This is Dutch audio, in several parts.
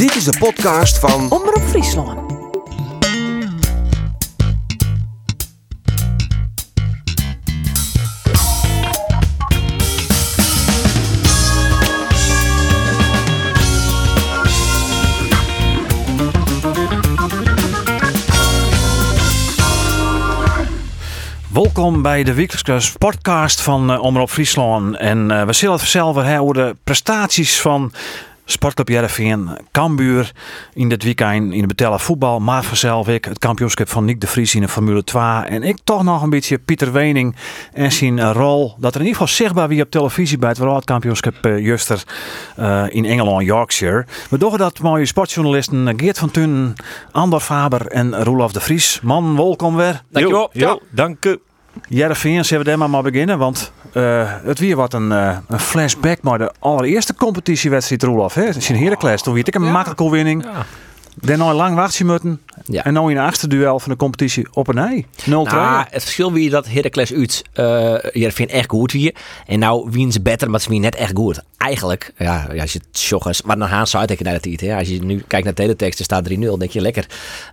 Dit is de podcast van Omroep Friesland. Welkom bij de wekelijkse podcast van uh, Omroep Friesland. En uh, we zullen het zelf hebben over de prestaties van Sportclub Jereveen, Cambuur in dit weekend in de betellen voetbal. Maar vanzelf ik het kampioenschap van Nick de Vries in de Formule 2. En ik toch nog een beetje Pieter Wening en zijn rol. Dat er in ieder geval zichtbaar wie op televisie bij het wereldkampioenschap uh, Juster uh, in Engeland, Yorkshire. We doen dat mooie sportjournalisten Geert van Tun, Andor Faber en Roelof de Vries. Man, welkom weer. Dankjewel. Jo, dank u. Jereveen, zullen we daar maar, maar beginnen? Want uh, het weer wat een, uh, een flashback naar de allereerste competitiewedstrijd, Roelof. Hè? Het is een Heracles. Toen werd ik een ja. makkelijke winning. Ja. Daarna lang wachtje moeten. Ja. En nu in de achtste duel van de competitie op een ei. 0-2. Nou, het verschil wie dat Heracles uit. Uh, je vindt echt goed wie. En nou wien ze beter, maar ze wie net echt goed. Eigenlijk, ja, als je het joggers. Maar dan gaan ze uit naar de tijd. Als je nu kijkt naar de teletext, er staat 3-0. denk je lekker.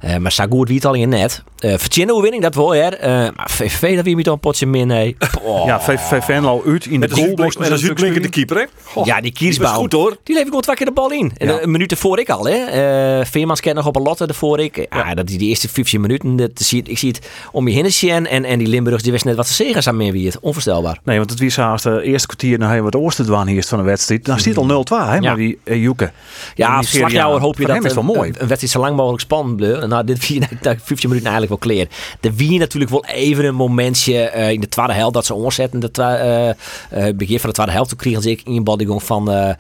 Uh, maar zo goed wie het al in net. Uh, Vertjinnen winning, dat wil je. Uh, maar VVV, dat wie met een potje min. Nee. Oh. Ja, VVV Venlo uit in de goal. Met een de keeper, hè? Ja, die kiesbouw. goed hoor. Die levert gewoon twee keer de bal in. En ja. een minuut ervoor ik al, hè. Veermans kent nog op een lotte ervoor ik. Ja, ja. dat is die eerste 15 minuten. Dat zie, ik zie het om je heen en, en die Limburgers die wist net wat ze zeggen aan meer wie het. Onvoorstelbaar. Nee, want het wie als de eerste kwartier naar wat oosten dwaan hier van de wedstrijd. Dan stiet al 0-2, hè, maar die uh, Joeke. Ja, als slagjouwer hoop je dat is wel mooi. Een, een wedstrijd zo lang mogelijk spannend blijft. Nou, dit vier 15 minuten eigenlijk wel clear. De wie natuurlijk wel even een momentje uh, in de tweede helft dat ze omzetten. De uh, uh, begin van de tweede helft toen kregen ze een inbodiging van,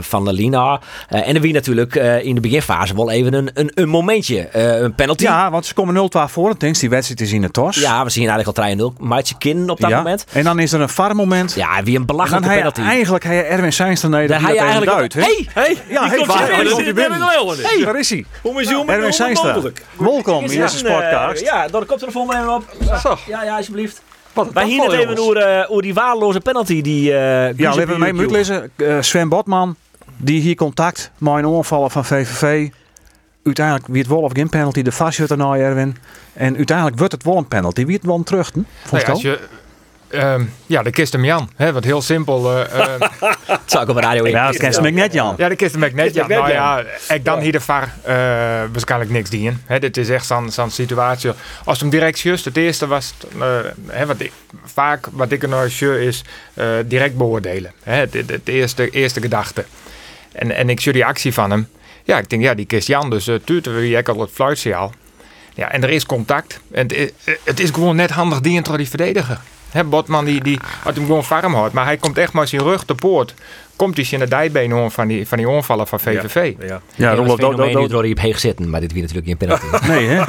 van Lina. en de wie natuurlijk in de beginfase wel even een, een, een momentje. een penalty. Ja, want ze komen 0-2 voor. Het denk die wedstrijd is in de tos. Ja, we zien eigenlijk al 3-0. Maatje kin op dat ja. moment. En dan is er een var moment. Ja, wie een belachelijke dan penalty. Hij eigenlijk hij Erwin Seinster nee, dat hij eigenlijk uit. Hey, hey, ja, hey, waar, waar komt hij binnen? Hey, waar is hij? Hoe is hij Erwin Seinster. Welkom in deze podcast. Ja, door de koptelefoon even op. Ja, ja, alsjeblieft. Wat, Wij hier het even over, uh, die waardeloze penalty die... Uh, ja, we hebben mee moeten lezen. Uh, Sven Botman, die hier contact met een onvallen van VVV. Uiteindelijk wie het wel of geen penalty, de vastjutter naar Erwin. En uiteindelijk wordt het wel een penalty. Wie het wel terug? Nee, als je, um, ja, de kist hem Jan. Hè, wat heel simpel. Uh, dat zou ik op de radio Ja, dat kist hem net Jan. Ja, de kist hem net Jan. Nou ja, ik dan hier de VAR uh, waarschijnlijk niks dienen. Hè, dit is echt zo'n situatie. Als hem direct just, het eerste was, hè, wat ik, vaak wat ik er nou is, direct beoordelen. Hè, het, het, het eerste, eerste gedachte. En, en ik zie die actie van hem. Ja, ik denk, ja, die kist Jan, dus uh, tuurt we jij al het fluitsignaal. Ja, en er is contact. En het, het is gewoon net handig die door die verdediger. He, Botman die, die had hem gewoon farm houdt, maar hij komt echt maar zijn rug de poort. Komt hij in de dijbeen van die, van die onvallen van VVV. Ja, ja. ja dat is door je hebt zitten, maar dit weer natuurlijk geen penalty. nee, hè?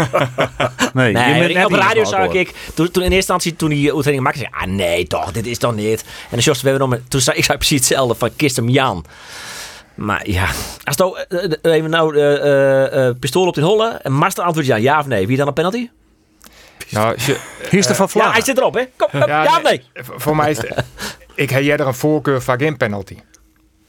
nee, nee je op de radio zag ik, toen, toen in eerste instantie toen die uitzending maakte, zei ah nee toch, dit is toch niet. En Jos, we hebben nog, toen zei ik zei precies hetzelfde van kist hem Jan. Maar ja, als nou uh, even nou uh, uh, pistool op de holle en master antwoord ja, ja of nee, wie dan een penalty? Nou, je, Hier is de van Vlaag. Ja, hij zit erop, hè? Kom, kom ja, ja, of nee? Voor mij is het, ik heb jij er een voorkeur van geen penalty.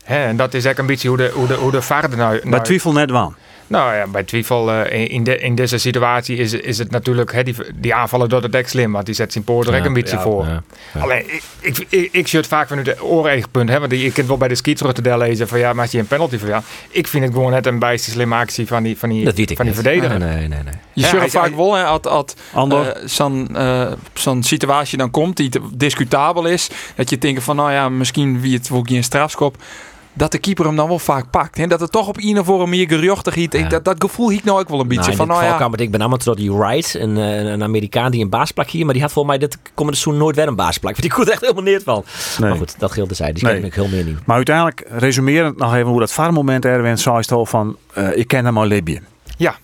Hè, en dat is eigenlijk een beetje hoe de, hoe de, hoe de vader nou... Bij twijfel net waan. Nou ja, bij twijfel uh, in, de, in deze situatie is, is het natuurlijk hè, die, die aanvallen door de dek slim, want die zet zijn poort ja, een beetje ja, voor. Ja, Alleen ik, ik, ik, ik zie het vaak vanuit de oorregenpunt, hè, want ik kan wel bij de ski terug te lezen van ja, maar als je een penalty van ja, ik vind het gewoon net een bijste slimme actie van die, van die, van die verdediger. Nee, nee, nee. Je ja, ziet vaak wel, hè, als uh, zo'n uh, zo'n situatie dan komt die discutabel is, dat je denkt van nou ja, misschien wie het wel een strafskop dat de keeper hem dan wel vaak pakt. En dat het toch op een of andere manier geruchtig hiet. Ja. Dat, dat gevoel hiet nou ook wel een beetje. Nou, van, nou ja. ik ben allemaal tot die Wright, een, een Amerikaan die een baasplak hier. Maar die had volgens mij dit komende seizoen nooit weer een baasplak. Want die kon er echt helemaal neer van. Nee. Maar goed, dat geldt zij. Die nee. ik heel meer niet. Maar uiteindelijk, resumerend nog even hoe dat vaarmoment Erwin zei van... Uh, ik ken hem al Libië. Ja.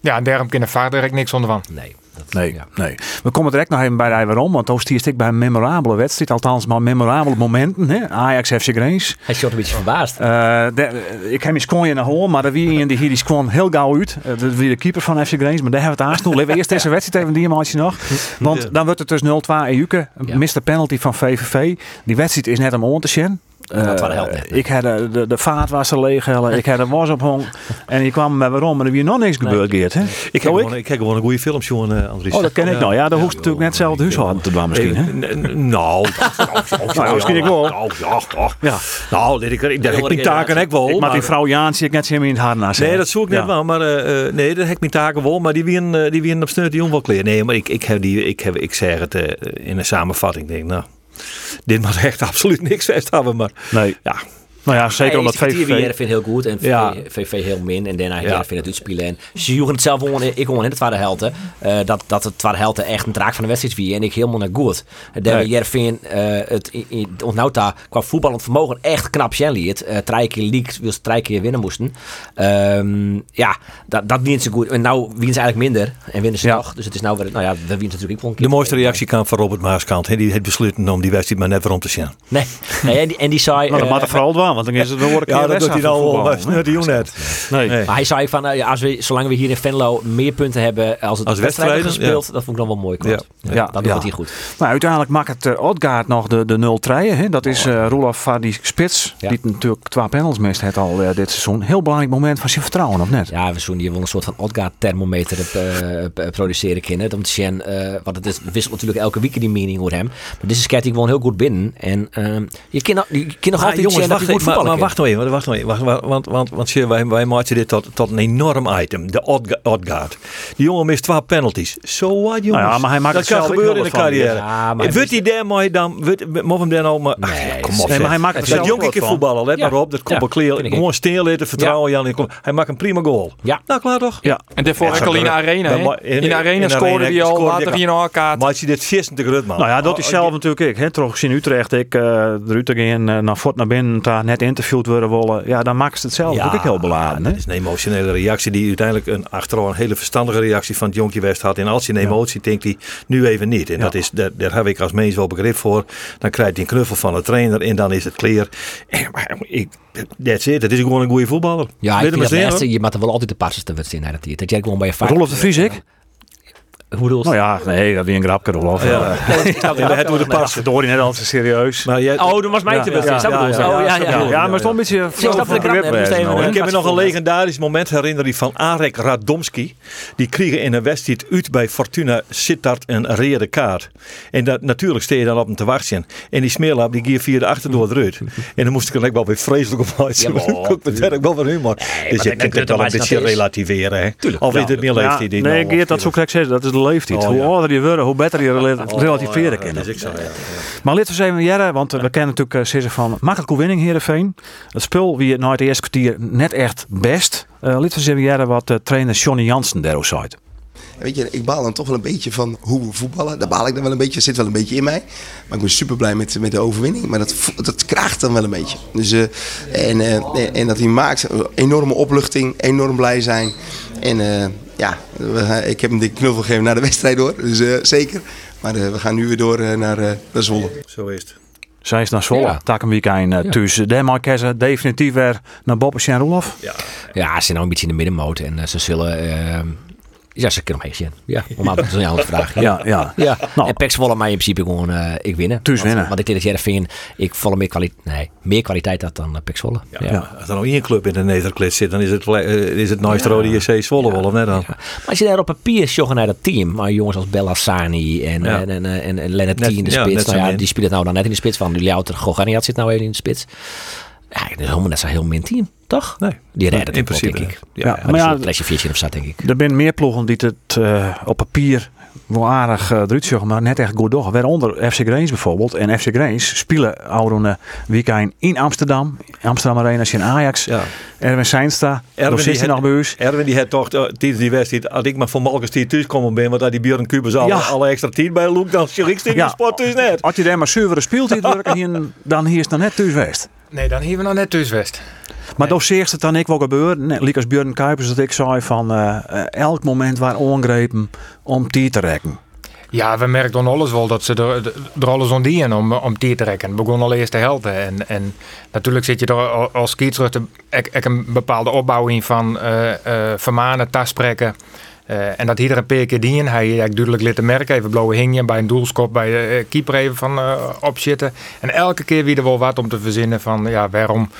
Ja, en daarom kan vader direct niks onder van. Nee. Dat, nee, ja. nee. We komen direct nog even bij de waarom. Want Oost ik bij een memorabele wedstrijd. Althans, maar memorabele momenten. Hè? Ajax FC Greens. Hij is een beetje verbaasd. Uh, de, ik heb mijn je naar hoor, maar er wie die hier die kwam heel gauw uit. Uh, dat wie de keeper van FC Greens. Maar daar hebben we het aansnoel. Even eerst deze wedstrijd even die maandje nog. Want dan wordt het dus 0-2 EUke. Ja. Mr. penalty van VVV. Die wedstrijd is net om on te zien. Uh, ik had de, de, de vaatwasser leeghellen, ik had de was ophong en je kwam met waarom en er weer nog niks gebeurd, Geert. Hè? Ik heb, gewoon, ik heb gewoon een goede film zien, uh, Andries. Oh, dat ken ik nou. Ja, dan hoeft natuurlijk net zelf het huishouden te doen misschien. Hè? Nou, misschien ik wel. Nou, ja, ja. Nou, ik, ik, dat heb ik taken ik wel. Maar die vrouw Jaan zie ik net zo in het haar naast. Nee, dat zoek ik net wel. Maar nee, dat heb ik mijn taken wel. Maar die winnen op sneut die wel kleren. Nee, maar ik, ik heb die, ik heb, ik zeg het in een samenvatting. Denk, nou, dit mag echt absoluut niks vast hebben. Maar nee. ja, nou ja, zeker omdat VVV... vindt heel goed en ja. VV heel min. En daarna ja. vindt het uitspelen. En ze joegen het zelf gewoon, ik gewoon in het tweede helte. Uh, dat, dat het tweede helte echt een draak van de wedstrijd wie. En ik helemaal naar goed. Nee. Jervin uh, het onthoudt daar qua voetballend vermogen echt knap zijn liet. Uh, drie keer league, wil drie keer winnen moesten. Um, ja, dat, dat wint ze goed. En nou winnen ze eigenlijk minder. En winnen ze ja. nog. Dus het is nou weer, nou ja, we winnen natuurlijk een De mooiste reactie kwam van Robert Maaskant. He, die heeft besloten om die wedstrijd maar net weer om te zien. Nee, nee en, die, en die zei... Nou, dat maakt er vooral want dan is het een Ja, dat doet hij al net die net. Nee. Maar hij zei van, uh, ja, als we, zolang we hier in Venlo meer punten hebben als het als wedstrijden gespeeld, ja. dat vond ik dan wel mooi. Ja. Ja. ja. Dat doet hij goed. Nou, uiteindelijk maakt het uh, Odgaard nog de, de 0-3. Dat is uh, Roelof Vadi Spits, die natuurlijk twee panels mist het al uh, dit seizoen. Heel belangrijk moment van zijn vertrouwen, of net? Ja, we zullen hier wel een soort van Odgaard thermometer uh, produceren kunnen. Om te zien, want het is, wisselt natuurlijk elke week die mening over hem. Maar deze skate gewoon heel goed binnen. En uh, je kan nog altijd jongens, wacht, goed maar, maar wacht nog even, wacht nog even. Wacht, wacht, want, want, want wij, wij maken dit tot, tot een enorm item. De Odgaard. Die jongen mist twee penalties. So what, jongens? Nou ja, maar hij maakt dat kan gebeuren in de carrière. Ja, wordt hij daarmee dan... Moet hem dan al... Maar, nee, kom op, nee, maar hij maakt het Dat jonge keer voetballen, let maar op. Dat komt wel clear. Gewoon stil vertrouwen Jan. Hij maakt een prima goal. Ja. Nou, klaar toch? Ja. En daarvoor enkel in de arena. In de arena scoorde hij al, later hij een elkaar. Maar je dit 26 rut, man. Nou ja, dat is zelf natuurlijk ik. Terug in Utrecht, ik de Utrecht in naar voort naar binnen, daar net interviewd worden willen. Ja, dan maken ze het zelf ook heel beladen. Dat is een emotionele reactie die uiteindelijk een, achteraf een hele verstandige reactie van het jonkje West had. En als je een emotie denkt hij nu even niet. En dat is, daar, daar heb ik als mens wel begrip voor. Dan krijgt hij een knuffel van de trainer en dan is het clear. Maar ik, that's it. Het is gewoon een goede voetballer. Ja, ik vind het je moet er wel altijd de passes te wedstrijden. Dat jij gewoon bij je. Rolf de Vries, ik? Hoe bedoel Nou ja, nee, dat is een grapje of. Ja. het wordt pas. Door net al serieus. Maar jij, oh, dat was mij te best. Ja, ja, ja, ja, ja, maar stond een beetje. Ik heb me nog een legendarisch moment herinneren van Arek Radomski. Die kregen in een wedstrijd uit bij Fortuna Sittard een rode kaart. En dat, natuurlijk steed je dan op hem te wachten. En die smeerlap die ging via de achterdoor eruit. En dan moest ik er wel weer vreselijk op uitzien. Ik ben wel van humor. Dus je kunt het wel een beetje relativeren. Of is het meer leeftijd? Nee, Geert, dat zo krijg ik dat is Oh, hoe ouder je wordt, hoe beter je rel oh, relativeren kan. Dat is ik zo, ja. Maar laten we even jaren, want we kennen natuurlijk uh, van makkelijke winning Heerenveen. Het spul wie het nou het eerste kwartier net echt best. Uh, laten we even jaren wat trainer Johnny Jansen daarover zei. Weet je, ik baal dan toch wel een beetje van hoe we voetballen. Daar baal ik dan wel een beetje. Dat zit wel een beetje in mij. Maar ik ben super blij met, met de overwinning. Maar dat, dat kraagt dan wel een beetje. Dus, uh, en, uh, en dat hij maakt, enorme opluchting, enorm blij zijn. En uh, ja, ik heb hem de knuffel gegeven naar de wedstrijd door. Dus uh, zeker. Maar uh, we gaan nu weer door uh, naar, naar Zwolle. Zo is het. Zij is naar Zwolle. Ja. Tak een weekend uh, tussen. De Marquez definitief weer naar Bobbes en Roelof. Ja, ja, ze zijn nou een beetje in de middenmoot. En ze zullen ja, ze kunnen hem zien. Ja, om aan te jouw vraag. Ja, ja. ja. Nou. En Pex mij in principe gewoon uh, ik winnen. Tuus winnen. Want ik denk dat vind ik volle meer kwaliteit, nee, meer kwaliteit had dan Pek Zwolle. Ja, ja. Als er nog één club in de Nederklet zit, dan is het, uh, is het Nooit Rode JC Zwolle wel, of net dan? Maar als je daar op papier joggen naar dat team, maar jongens als Bellassani en, en, en, en, en Lennart T in de spits, nou ja, die spelen nou dan net in de spits van. Louter Goganiat zit nou even in de spits. Ja, dat is helemaal net zo'n heel min team, toch? Nee. Die redden in principe, denk ik. Ja, ja maar ja, een flesje of zat, denk ik. Er zijn meer ploegen die het uh, op papier wel aardig uh, eruit maar net echt goed door. Waaronder FC Grains bijvoorbeeld. En FC Grains spelen oude weekend in Amsterdam. Amsterdam Arena in Ajax. Ja. Erwin Seinstra, Erwin die nog bij Erwin die had toch tijdens die wedstrijd, als ik maar voor Malkes die thuis komen ben, want dat die Björn Kubus al alle extra tijd bij Loek, dan zie ik ja. sport dus net. Als je daar maar zuivere speelt werken, dan hier is het net thuis geweest. Nee, dan hier we nog net thuis geweest. Maar nee. het dan ik wel gebeuren? Net, als Björn Kuipers dat ik zei van uh, elk moment waar ongrepen om die te rekken. Ja, we merkten alles wel dat ze er, er alles dienen om, om die te trekken. Het begon al eerst te helpen. En, en natuurlijk zit je er als skiertruchter een bepaalde opbouw in van uh, uh, vermanen, tasprekken. Uh, en dat iedere een keer dienen. Hij heeft duidelijk laten merken. Even blauwe hingje bij een doelskop bij de keeper even van opzitten. En elke keer weer er wel wat om te verzinnen van ja, waarom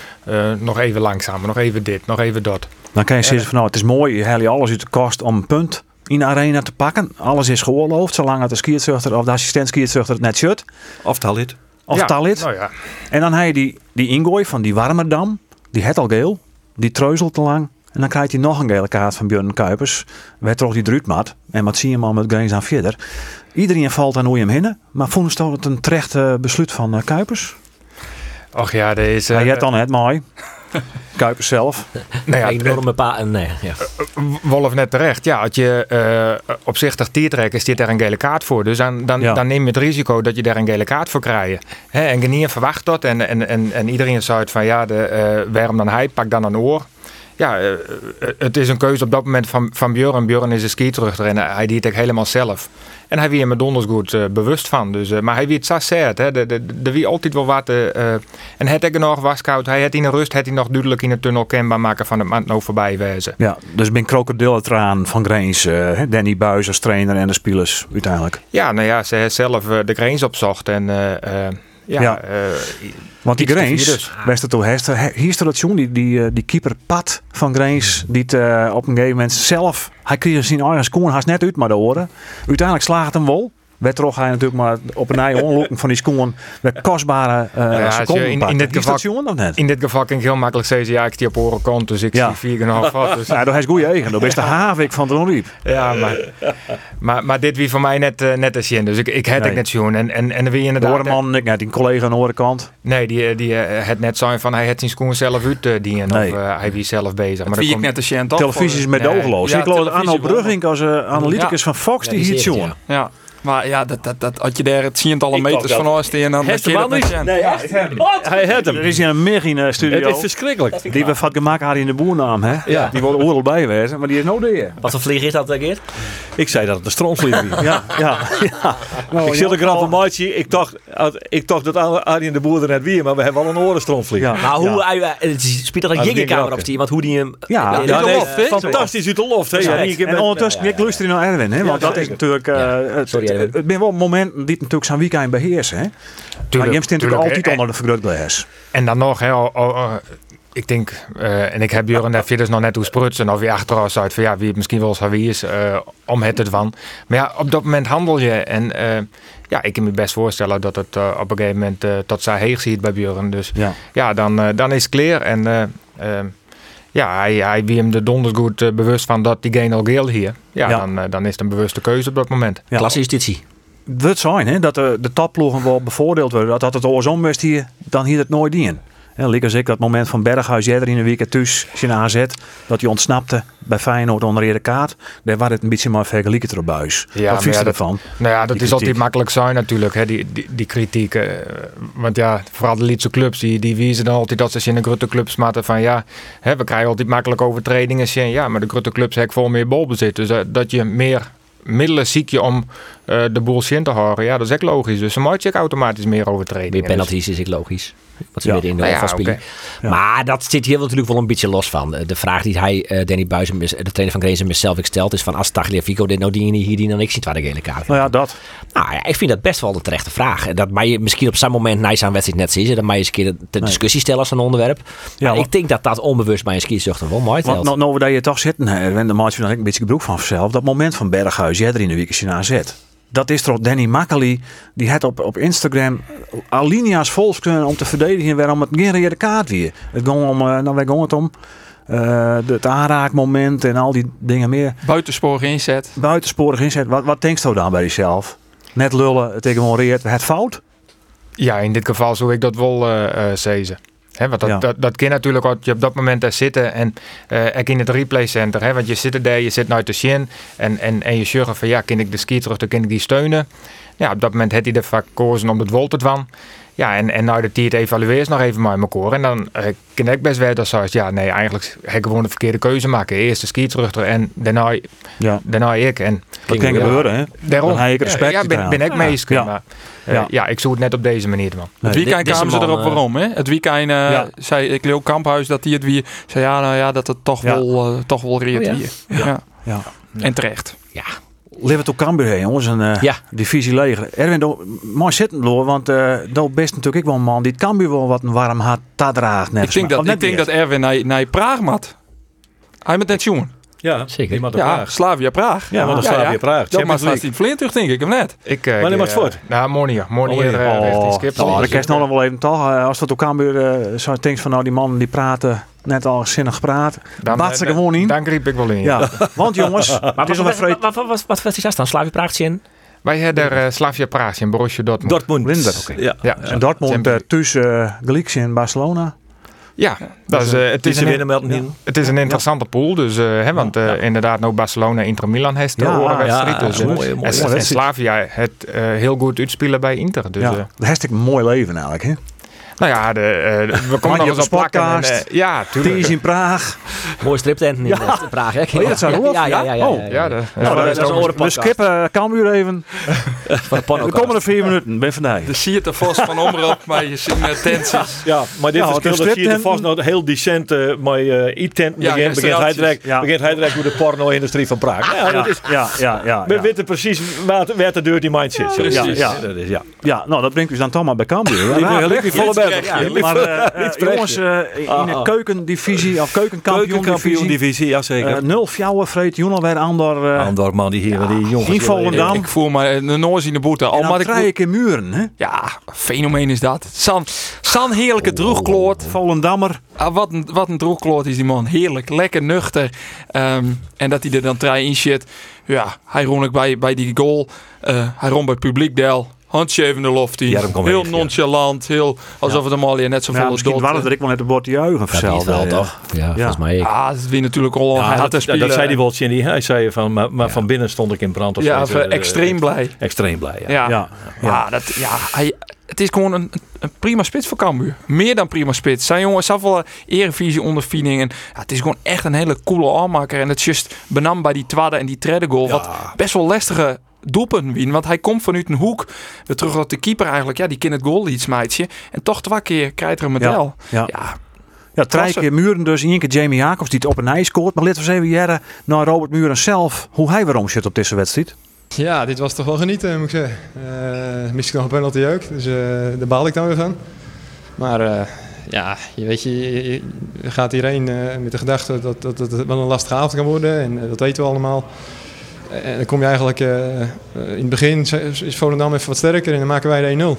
nog even langzamer, nog even dit, nog even dat. Dan kan je zeggen van nou het is mooi, je haalt je alles uit de kost om een punt in de arena te pakken. Alles is geoorloofd, zolang het de skiertzuchter of de assistent skiertzuchter het net shut. Of talit. Of ja, talit. Nou ja. En dan heb je die, die ingooi van die Warmerdam. Die het al geel. Die treuzelt te lang. En dan krijgt hij nog een gele kaart van Björn Kuipers. Werd toch die druutmat. En wat zie je hem met Grains aan verder. Iedereen valt aan hoe je hem hinnen. Maar vond je het een terecht uh, besluit van uh, Kuipers? Och ja, deze... Hij dan het mooi. Kuipers zelf. Nou ja, enorme pa nee, ja. Wolf net terecht. Ja, als je uh, opzichtig tiertrek is dit daar een gele kaart voor. Dus dan, dan, dan neem je het risico dat je daar een gele kaart voor krijgt. Hè, en Genier verwacht dat. En, en, en, en iedereen zou het van ja, de, uh, waarom dan hij? Pak dan een oor ja, het is een keuze op dat moment van, van Björn. Björn is een ski terug en hij deed het helemaal zelf. En hij wie me donders goed uh, bewust van. Dus, uh, maar hij wie het zo. De, de wie altijd wel wat. Uh, en het ik nog was koud. Hij had in de rust had hij nog duidelijk in de tunnel kenbaar maken van het maand nou voorbij wezen. Ja, dus ben krokodillentraan van Greens. Danny Buis als trainer en de spelers uiteindelijk. Ja, nou ja, ze heeft zelf de Greens opzocht. En ja, ja. Want die Greens, dus. best toe hier is dat jongen, die, die, die keeper Pat van Greens, die het, op een gegeven moment zelf, hij kreeg zijn eigen scoren haast net uit maar de oren. Uiteindelijk slaagt het hem wel toch hij natuurlijk maar op een eigen onlopen van die schoen de kostbare uh, ja, seconden in, in, dit geval, of net? In dit geval kan ik heel makkelijk zeggen, ja, ik die op oren kont, dus ik ja. zie vier en half Dus. Ja, dat is goede eigen. Dat is de havik van de onriep. Ja, maar, maar, maar dit wie voor mij net, uh, net is in. Dus ik, ik had ik net zien. En, en, en wie inderdaad... De man, ik net die collega aan de andere kant. Nee, die, die het net zijn van hij had zijn schoen zelf uit uh, die nee. of uh, hij wie zelf bezig. Maar ik net de Televisie is met oogloos. Ik geloof Arno Brugging als analyticus van Fox die hier zien. Ja. Maar ja, dat, dat, dat, had je daar het tientallen meters van oost en dan... Heeft de man niet? Nee, ja, hij heeft hem. Er is hier een meer in de studio. Het is verschrikkelijk. Die we van gemaakt hadden in de boernaam, hè? Ja. Die worden overal bijwezen, maar die is daar. Wat voor vlieg is dat, Geert? Ik zei dat het een stroomvlieg was. ja, ja. ja. Nou, ik zit er grap van maatje. Ik dacht, ik dacht dat Arie in de boer er net weer, maar we hebben wel een oren Ja. Nou, hoe hij... Het speelt er een jiggenkamer op die, want hoe die hem... Ja, fantastisch uit de loft. Hè? En ondertussen, ik luister naar Erwin, hè? Want dat is natuurlijk... Sorry, Het ben wel moment die natuurlijk zijn weekend beheersen. Hè? Tuurlijk, maar je hebt natuurlijk altijd onder de vergrootglas. En dan nog, hè, ik denk, uh, en ik heb Jurgen net dus nog net hoe sprutsen of wie achteraf uit van ja, wie het misschien wel eens wie is, uh, om het van. Maar ja, op dat moment handel je en uh, ja, ik kan me best voorstellen dat het op een gegeven moment tot zij heeg ziet bij Björn. Dus ja, ja dan, dan is het clear en ja, hij, hij wie hem de donders goed bewust van dat die geen al geel hier. Ja, Dan, dan is het een bewuste keuze op dat moment. Ja. Klasse justitie het zijn, hè, dat de, de topploegen wel bevoordeeld worden. Dat, dat het oorsom is hier, dan hier het nooit in. En like als ik dat moment van Berghuis jij in een week thuis zijn AZ, dat hij ontsnapte bij Feyenoord onder de kaart, daar was het een beetje maar vergelijken erop buis. Ja, Wat vind je ervan? Nou ja, dat is altijd makkelijk zijn natuurlijk, hè, die, die, die kritiek. Uh, want ja, vooral de Lietse clubs, die, die wiezen dan altijd dat ze in de grote clubs maten van ja, hè, we krijgen altijd makkelijk overtredingen. Ja, maar de grote clubs hebben vol meer balbezit. Dus uh, dat je meer middelen ziek je om uh, de boel in te houden. Ja, dat is ook logisch. Dus dan moet je automatisch meer overtreden. Meer penalties is ik logisch. Wat ze ja. weer in de nou ja, okay. Maar dat zit hier natuurlijk wel een beetje los van. De vraag die hij, uh, Danny Buizen, de trainer van Grezen, mezelf stelt, is van als Tagliafico dit nou die hier die dan ik ziet waar de gele kaart. Nou ja, dat. Nou ja, ik vind dat best wel een terechte vraag. Dat maar je misschien op zo'n moment nice aan wedstrijd net zien, dan maar je eens een keer de discussie stellen als een onderwerp. Ja, ik denk dat dat onbewust bij een skizuchter wel mooi Want nou, nou dat je toch zitten, hè, de maatje dan een beetje gebroek van zichzelf. Dat moment van Berghuis, jij er in de week je naar zet dat is toch Danny Makkely. Die had op, op Instagram alinea's vol kunnen om te verdedigen waarom het geen de kaart weer. Het ging om, uh, nou, ging het om uh, het aanraakmoment en al die dingen meer. Buitensporig inzet. Buitensporig inzet. Wat, wat denkst u dan bij jezelf? Net lullen, het ignoreert, het fout? Ja, in dit geval zou ik dat wel uh, zeggen. He, want dat, dat, dat kan natuurlijk wat je op dat moment daar zitten en uh, in het replay center. He, want je zit er daar, je zit naar de shin en, en, en je zorgt van ja, kan ik de ski terug, dan kan ik die steunen. Ja, op dat moment had hij ervoor gekozen om het wol te van. Ja, en, en nou de tijd evalueert nog even maar elkaar. En dan uh, kan ik best wel dat zoals, ja, nee, eigenlijk heb ik gewoon de verkeerde keuze maken. Eerst de ski terug en daarna, ja. daarna ik. En, dat kan gebeuren, hè? Daarom. Dan ik respect Ja, ben, ben ik meest. Ja. Maar, uh, ja. ja, ik zoek het net op deze manier, man. Nee, het weekend kwamen ze erop uh, waarom, hè? Het weekend uh, ja. zei ik Leo Kamphuis dat hij het weer zei, ja, nou ja, dat het toch wel, toch wel reed oh, ja. Ja. En terecht. Ja. Leven op Cambuur heen, jongens. Een uh, ja. divisie leger. Erwin, mooi zitten, Loor. Want uh, dat best natuurlijk ik wel een man die het Cambuur wel wat een warm hart draagt. Net ik denk, dat, ik denk dat Erwin naar, naar Praag mat. Hij met net jongen. Ja, zeker. Ja, Praag. Slavia Praag. Ja, maar ja, Slavia ja. Praag. Dat was vast Flint denk ik, of net? Ik, uh, Wanneer het voort? Nou, Monier. Monier oh, oh, skip. Oh, dat kerst nog wel even toch. als dat op Cambuur uh, zo denkt van nou die mannen die praten net al zinnig praat. Dan baat ze gewoon in. Dan riep ik wel in. Ja, want jongens, maar is wat, wat, wat, wat, wat, wat is dat dan? Slavia Praag in? Wij hebben er uh, Slavia Praag in, Borussia Dortmund. Dortmund. Linder, oké. Ja. ja. En Dortmund uh, tussen uh, in Barcelona. Ja, dat is, uh, het, is een, ja. het is een interessante pool. Dus, uh, hè, want uh, inderdaad, nou Barcelona, Inter Milan heeft de ja, wedstrijd. Ja, dus, mooi, mooi, en, en Slavia het heel goed uitspelen bij Inter. Dus, ja, dat is een mooi leven eigenlijk. Hè? Nou ja, de, uh, we komen nog eens op. En, uh, ja, tuurlijk. Die is in Praag. Mooi striptent in ja. Praag. Hè? Oh, dat zou ja, ja, ja, ja, oh. ja, de, nou, dat, dat is een We skippen Cambuur even. de komende vier minuten, ben vandaag. De zie je er vast van omroep, maar je ziet met tensies. Ja, maar dit verschil, dat zie je er vast nog heel decent uh, maar e-tent begint, begint hij direct, begint hij direct door de porno-industrie van Praag. Ja, dat is, ja, ja, ja. We weten precies waar de dirty mind zit. Ja, ja. Ja, nou dat brengt u dan toch maar bij Cambuur. Ja, volle berg. Maar uh, jongens, uh, in de ah, ah. keukendivisie of keukenkampioen divisie, ja zeker. Nul fjouwen vreet Jonas weer Andor. Andor man die hier, ja, die jongens. In Volendam. Ik voel me een noos in de boete. Al maar krijg ik in muren, hè? Ja, fenomeen is dat. San, San heerlijke oh, droegkloot. Volendammer. Ah, wat een, wat een droegkloot is die man. Heerlijk, lekker nuchter. Um, en dat hij er dan trein in shit. Ja, hij rond ik bij, bij die goal. Hij rond bij het publiek del handje even de loft in. heel nonchalant, heel alsof het allemaal net zo vol ja, Misschien waren er ik wel net de bord juichen of wel, toch? Ja, volgens mij. Ah, dat wie natuurlijk al ja, dat, dat, dat zei die Woltje die hij zei van, maar, maar van binnen stond ik in brand. Of ja, extreem blij. Extreem blij, ja. Ja, ja. dat, ja hij, het is gewoon een, een, prima spits voor Cambuur. Meer dan prima spits. Zijn jongens zelf wel erevisie ondervinding. En ja, het is gewoon echt een hele coole aanmaker. En het is just benam bij die tweede en die derde goal. Wat best wel lastige doelpunt win. Want hij komt vanuit een hoek. We terug dat de keeper eigenlijk, ja, die kent het goal iets meidje. En toch twee keer krijgt er een medal. Ja. ja. ja. drie keer Muren dus. Eén keer Jamie Jacobs die het op een ijs scoort. Maar laten we eens even jaren naar Robert Muren zelf. Hoe hij waarom zit op deze wedstrijd. Ja, dit was toch wel genieten moet ik zeggen. Uh, misschien nog een penalty ook. Dus uh, daar baal ik dan weer van. Maar uh, ja, je weet je, je gaat hierheen met de gedachte dat, dat, dat het wel een lastige avond kan worden. En dat weten we allemaal. En dan kom je eigenlijk, uh, in het begin is Volendam even wat sterker en dan maken wij de 1-0.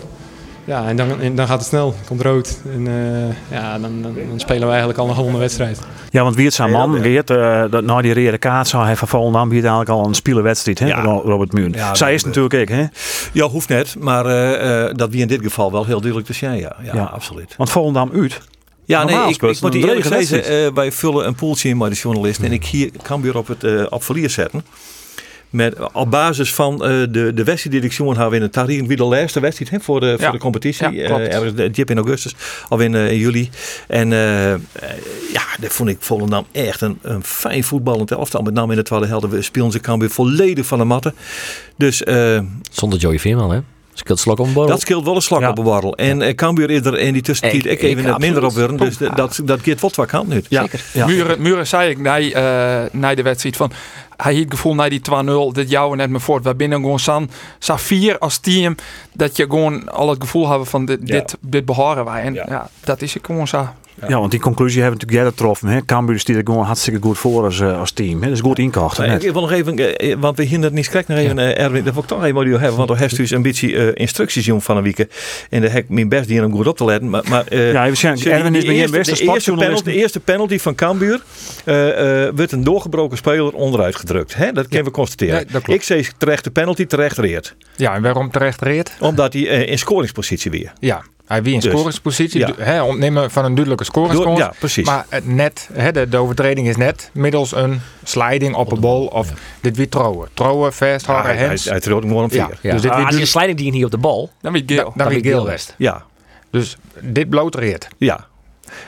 Ja, en dan, en dan gaat het snel. Komt rood. En uh, ja, dan, dan, dan, spelen we eigenlijk al een gewonnen wedstrijd. Ja, want wie het zijn man, Geert, uh, dat na die rode kaart zou hij van Volendam het eigenlijk al een spielenwedstrijd, hè? Ja. Robert. Ja, Zij is natuurlijk ik, hè? Ja, hoeft net. Maar uh, dat wie in dit geval wel heel duidelijk te zijn, ja. Ja, absoluut. Want Volendam uit. Ja, nee, ik, ik moet eerlijk zeggen, wij vullen een poeltje in bij de journalist. En ik hier kan weer op het op verlies zetten. Met, op basis van uh, de, de wedstrijd die ik jongen hebben in het Tarin wie de laatste wedstrijd hè, voor, de, voor de competitie. Ja, uh, ergens de Jip in augustus of in, uh, in juli. En ja, dat vond ik Volendam echt een, een fijn voetballend elftal. Met name in de tweede helft. We speelden ze kan weer volledig van de matten. Dus, Zonder Joey Veerman hè? Scheelt slok op een borrel. Dat scheelt wel een slok op een borrel. En ja. Cambuur is er in die tussentijd ik, even net minder op worden. Dus dat, dat gaat wat wat kan nu. Ja. Zeker. Ja. Muren, Muren zei ik na, uh, na de wedstrijd van hij heeft het gevoel na die 2-0 dat jou net me voort. We binnen gewoon san, vier als team dat je gewoon al het gevoel hebben van dit, dit, dit beharen wij. En ja. dat is ik gewoon zo. Ja. want die conclusie hebben we natuurlijk jij getroffen. Cambuur stiert er gewoon hartstikke goed voor als, uh, als team. Hè? Dat is goed inkocht. ik wil nog even, uh, want we hinderen niet krek nog even, ja. uh, Erwin, dat wil ik toch even hebben. Want er heeft dus een beetje instructies jong van een week. En de heb mijn best die hem goed op te letten. Maar, maar, ja, waarschijnlijk. Erwin is bij je beste de eerste, penalty, de eerste penalty van Cambuur wordt een doorgebroken speler onderuit gedrukt. Hè? Dat kunnen we constateren. ik zeg terecht de penalty, terecht reert. Ja, en waarom terecht reert? Omdat hij in scoringspositie weer. Ja, hij wie een dus, scoringspositie, ja. hè, ontnemen van een duidelijke scoringscode. Ja, precies. Maar het net, hè, de, de, overtreding is net middels een sliding op een bal of dit wie trouwen. Trouwen, vasthouden, ja, hands. Hij, hij trouwt gewoon op vier. Ja, Dus dit, ah, als je een sliding die hier op de bal, dan wie geel, dan, dan, dan geel west. Ja. Dus dit blootreert. Ja.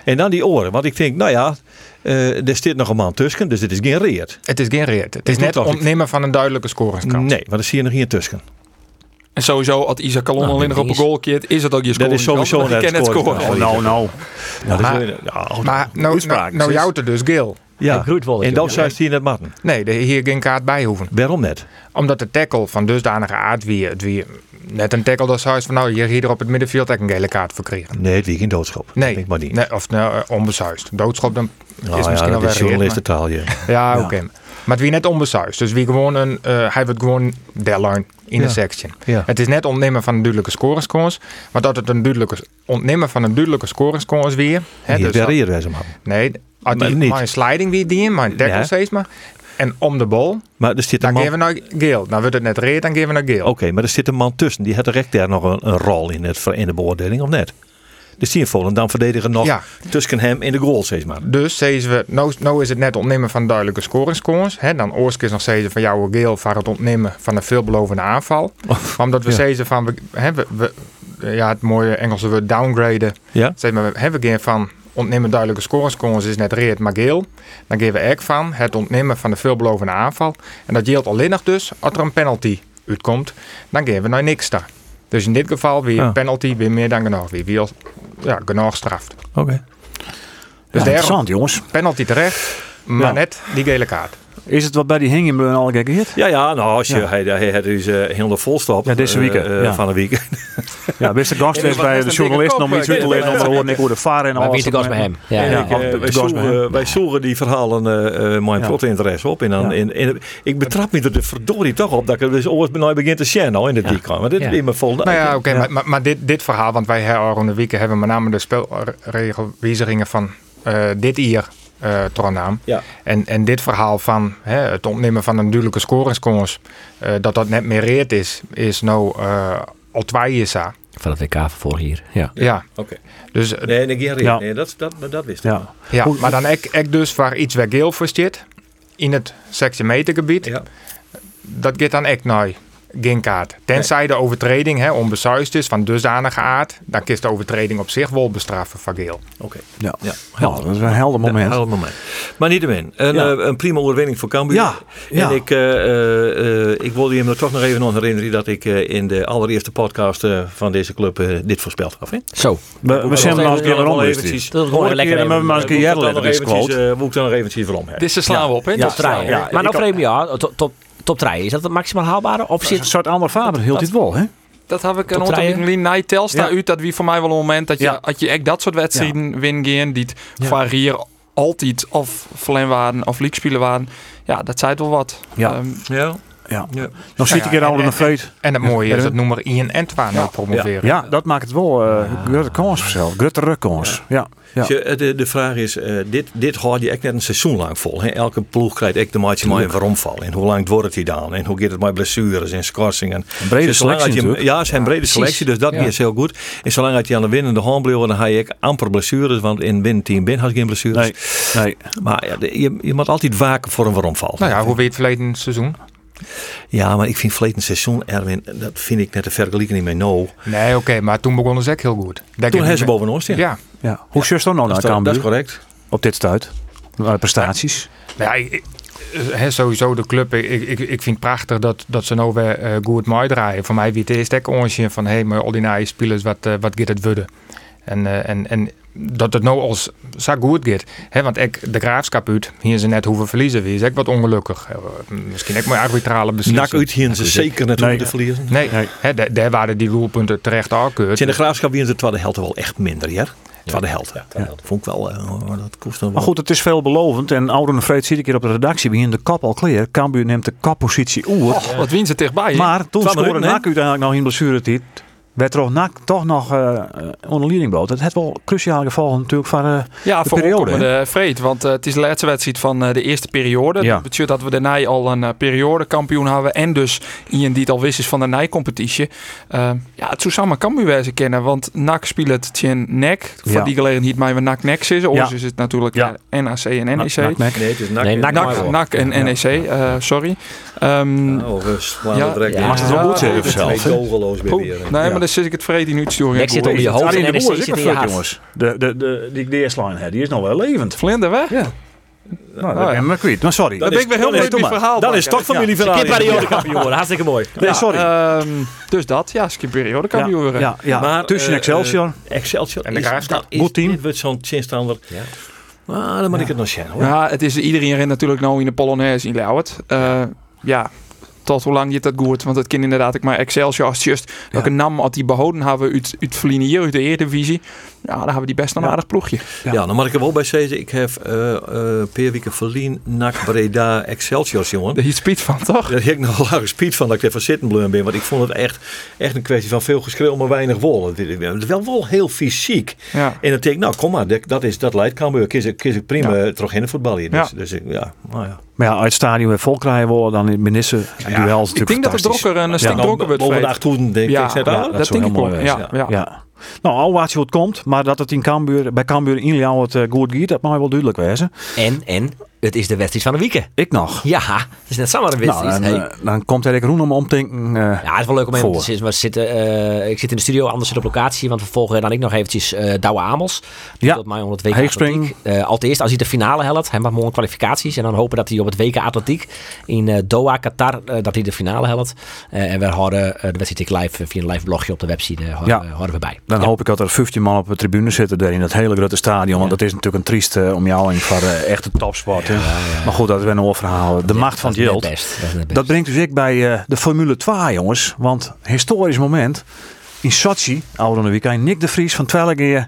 En dan die oren. Want ik denk, nou ja, uh, er zit nog een man tussen, dus het is geen reert. Het is geen reert. Het is net ontnemen van een duidelijke scoringskans. Nee, want er zie je nog geen tussen. En sowieso, als Isaac Kalon nou, alleen nog op een goal keert, is het ook je score. Dat is sowieso net het scoren. Oh, nou, nou. Ja, maar, ja, maar nou, nou, nou jouwt er dus Gil. Ja, en dan zou je het matten. Nee, er hier geen kaart bij hoeven. Waarom net? Omdat de tackle van dusdanige aard wie, het wie net een tackle dat zou van nou hier hier op het middenveld een gele kaart verkregen. Nee, het wie geen doodschop. Nee, maar niet. Nee, of nou, onbezuist. Doodschop dan oh, is misschien ja, wel journalisten taal, ja. ja, oké. Maar het wie net onbezuist. Dus wie gewoon een, uh, hij wordt gewoon deadline in de section. Het is net ontnemen van een duidelijke scoringskans, maar dat het een duidelijke ontnemen van een duidelijke scoringskans weer. Hè, dus dat, Nee, die, maar een sliding weer die, maar een tackle steeds maar. En om de bal, maar er zit dan man... geven we naar geel. Dan wordt het net reed, dan geven we naar geel. Oké, maar er zit een man tussen. Die heeft direct daar nog een, een rol in, het, in de beoordeling, of net? Dus die dan verdedigen nog ja. tussen hem in de goal, zeg maar. Dus zeggen we, nou, nou is het net ontnemen van duidelijke scoringskans. Dan oorskens nog steeds van jouw geel voor het ontnemen van een veelbelovende aanval. Oh, omdat we ja. van, we, we, we, ja, het mooie Engelse woord downgraden. Ja. Zeg maar, we hebben geen van ontnemen duidelijke scoringskans is net maar geel. Dan geven we ek van het ontnemen van de veelbelovende aanval. En dat geldt alleen nog dus als er een penalty uitkomt. Dan geven we naar niks daar. Dus in dit geval weer een penalty, weer meer dan genoeg. Weer, weer ja, genoeg straft. Oké. Dus ja, interessant jongens. Penalty terecht, maar net die gele kaart. Is het wat bij die Hingenbloem al gekeerd? Ja, ja, nou, als je, hij, hij had dus uh, heel de volstop ja, deze week, uh, ja. van een week. ja, beste gast is bij de journalist om iets uit te leren, om te horen ik hoe de varen en alles. Wie de gast bij hem? Ja, ja, wij, zoeken, wij zoeken die verhalen mijn ja. grote interesse op. En dan, in, in, ik betrap me er de verdorie toch op dat ik dus ooit nou begin te al in de ja. week. Maar dit is in mijn vol. Nou ja, oké, maar, maar, maar dit, dit verhaal, want wij hebben de weken hebben met name de spelregelwijzigingen van dit jaar uh. Ja. En, en dit verhaal van hè, het ontnemen van een duidelijke scoringskans, uh, dat dat net meer reed is, is nou uh, al twee jaar. Van het WK voor hier, ja. Ja. Oké. Dus, nee, nee, ja. nee dat, dat, dat wist ik ja. Ja, maar dan ik, ik dus waar iets waar geel voor zit, in het sectiemetergebied, ja. dat gaat dan echt naar geen kaart. Tenzij de overtreding hè, onbesuist is van dusdanige aard, dan kiest de overtreding op zich wel bestraffen van geel. Oké. Ja. Ja. Nou, dat is een helder moment. helder moment. Maar niet een, ja. uh, een prima overwinning voor Cambuur. Ja. En ik, uh, ik wilde je toch nog even nog herinneren dat ik in de allereerste podcast van deze club dit voorspeld had. Zo. We, we zijn nog een rond eventjes. Dat is gewoon lekker. Maar maar een keer Moet ik dan nog eventjes voor om. Dit is slaan we op, hè? Ja. Maar nog even, ja, top top 3. Is dat het maximaal haalbare? Of zit... Een soort ander Faber hield dit wel, hè? Dat heb ik een ontwikkeling naar Telstar uit. Dat wie voor mij wel een moment dat je, ja. je echt dat soort wedstrijden ja. win gaan, die ja. variëren altijd of Vleen of League waren. Ja, dat zei wel wat. Ja. Um, ja. Ja. ja. Nog zit ik er al in een feut. En het mooie is dat nummer Ian Entwa nou promoveren. Ja, dat maakt het wel uh, grote kans vanzelf. Grote kans. Ja. Ja. de, de vraag is, uh, dit, dit houd je echt net een seizoen lang vol. Hè? Elke ploeg krijgt echt de maatje maar een veromval. En hoe lang wordt het dan? En hoe gaat het met blessures en schorsingen? Een brede selectie je, Ja, het zijn brede selectie, dus dat ja. is heel goed. En zolang dat je aan de winnende hand blijft, dan heb je amper blessures. Want in binnen team bin had je geen blessures. Nee. nee. Maar ja, je, je moet altijd waken voor een veromval. Nou ja, hoe weet je het verleden seizoen? Ja, maar ik vind verleden seizoen, Erwin, dat vind ik net te vergelijken met no. Nee, oké, maar toen begonnen ze echt heel goed. Denk toen hebben ze bovenop, ja. ja. ja. Hoe ja. dan nou naar dat, dat is correct. Op dit stuit? prestaties? Ja, ik, he, sowieso de club. Ik, ik, ik vind het prachtig dat, dat ze nou weer uh, goed mooi draaien. Voor mij wie het eerst ook van hé, hey, maar al die spelers, wat, uh, wat gaat het worden? En, uh, en, en dat het nou als zo goed gaat. He, want ik, de graafschap uit, hier ze net hoeven verliezen. Wie is ik wat ongelukkig. Misschien ook mijn arbitrale beslissing. Nak uit hier ze zeker net nee. te verliezen. Nee, nee. He, daar waren die doelpunten terecht afgekeurd. In de graafschap wie de tweede helft wel echt minder, ja? Tweede helft. Ja, ja. Vond ik wel. Uh, dat kost wel. Maar goed, het is veelbelovend. En Oude Vreed zie ik hier op de redactie. Begin de kap al kleer. Cambuur neemt de kappositie oer. Oh, wat wien ze dichtbij. Maar toen scoorde Nak uiteindelijk nog in blessuretijd werd toch, nak, toch nog uh, onder leiding bloot. Het heeft wel cruciaal geval natuurlijk van uh, ja, de periode. de vreed, want uh, het is de laatste wedstrijd van de eerste periode. Ja. Dat betekent dat we daarna al een periodekampioen hebben en dus iemand die het al wist is van de nijcompetitie. ja, het zou samen kan u wijze kennen, want NAC speelt het tjen nek. Voor ja. die gelegenheid maar we NAC nek is. Of is het natuurlijk ja. NAC en NEC. NAC, nee, het is NAC, nee, NAC, NAC, NAC en NEC, sorry. Um, ja, oh, we ja, ja, maar het is wel goed zelf. Nee, maar dan zit ik het vrede in uitsturing. Ik zit onder je hoofd en de boer zit is in jongens. De, de, de, die hè, die is nog wel levend. Vlinder weg? Ja. Nou, dat ben ik maar kwijt. Maar sorry. Dan ben ik weer heel leuk met verhaal. Dan is toch van Skip Arie. periodekampioen worden, hartstikke mooi. Nee, sorry. Ehm, dus dat, ja, skip ja, ja, ja. Maar, tussen eh, Excelsior. Excelsior En de Graafschap. dat is, Goed team. Dit wordt zo'n zinstander. Ja. Maar dan moet ik het nog zeggen hoor. Ja, het is iedereen rent natuurlijk nou in de Polonaise in Ljouwert. Eh ja, tot hoe lang je dat goed? Want het kan inderdaad ik maar Excelsior als just welke naam had die behouden hebben uit, uit Verliezen hier, uit de Eredivisie. Ja, dan hebben we die best een Ja. aardig ploegje. Ja, dan moet ik er wel bij zeggen. Ik heb eh eh Peerwieke Verlien, NAC, Breda, Excelsior, jongen. Daar hiet Spiet van, toch? Daar heb ik nog lage speed van dat ik even zitten bleun ben. Want ik vond het echt, echt een kwestie van veel geschreeuw, maar weinig wol. Het is wel, wel heel fysiek. Ja. En dan denk ik, nou kom maar, dat, is, dat leidt Cambuur. Kies ik, kies ik prima terug in het voetbal hier. Dus, Ja. dus ik, ja, nou ja. Maar ja, uit het stadion weer vol krijgen willen, dan in Benisse. duels Ik natuurlijk denk dat het fantastisch. drokker een Ja. stuk drokker wordt. Boven de denk Ja, ik. Ja, dat dat zou denk ik mooi Ja, ja. Nou, al wat wat komt, maar dat het in Cambuur, bij Cambuur in het eh, goed gaat, dat mag wel duidelijk wezen. En, en, het is de wedstrijd van de weekend. Ik nog. Ja, het is net zomaar een Nou, wedstrijd. dan, Hey. eh, dan komt er Roen om om te denken. eh, Ja, het is wel leuk om even Voor. te zitten. Zitten eh, ik zit in de studio, anders zit op locatie. Want we volgen dan ik nog eventjes Douwe Amels. Die Ja. tot mij onder het WK. Atletiek. Als eerst, als hij de finale helpt. Hij mag morgen kwalificaties. En dan hopen dat hij op het WK Atletiek in Doha, Qatar, dat hij de finale helpt. En we houden eh, de wedstrijd live via een live blogje op de website. Ja. houden we bij. Dan Ja. hoop ik dat er 15 man op de tribune zitten daar in dat hele grote stadion. Want dat is natuurlijk een trieste uh, omjouwing voor uh, echte topsport. Hè. Maar goed, dat is weer een oververhaal. De macht van het geld. Dat, brengt dus ik bij eh, de Formule 2, jongens. Want historisch moment. In Sochi, oude weekend, Nick de Vries van Twellegeer.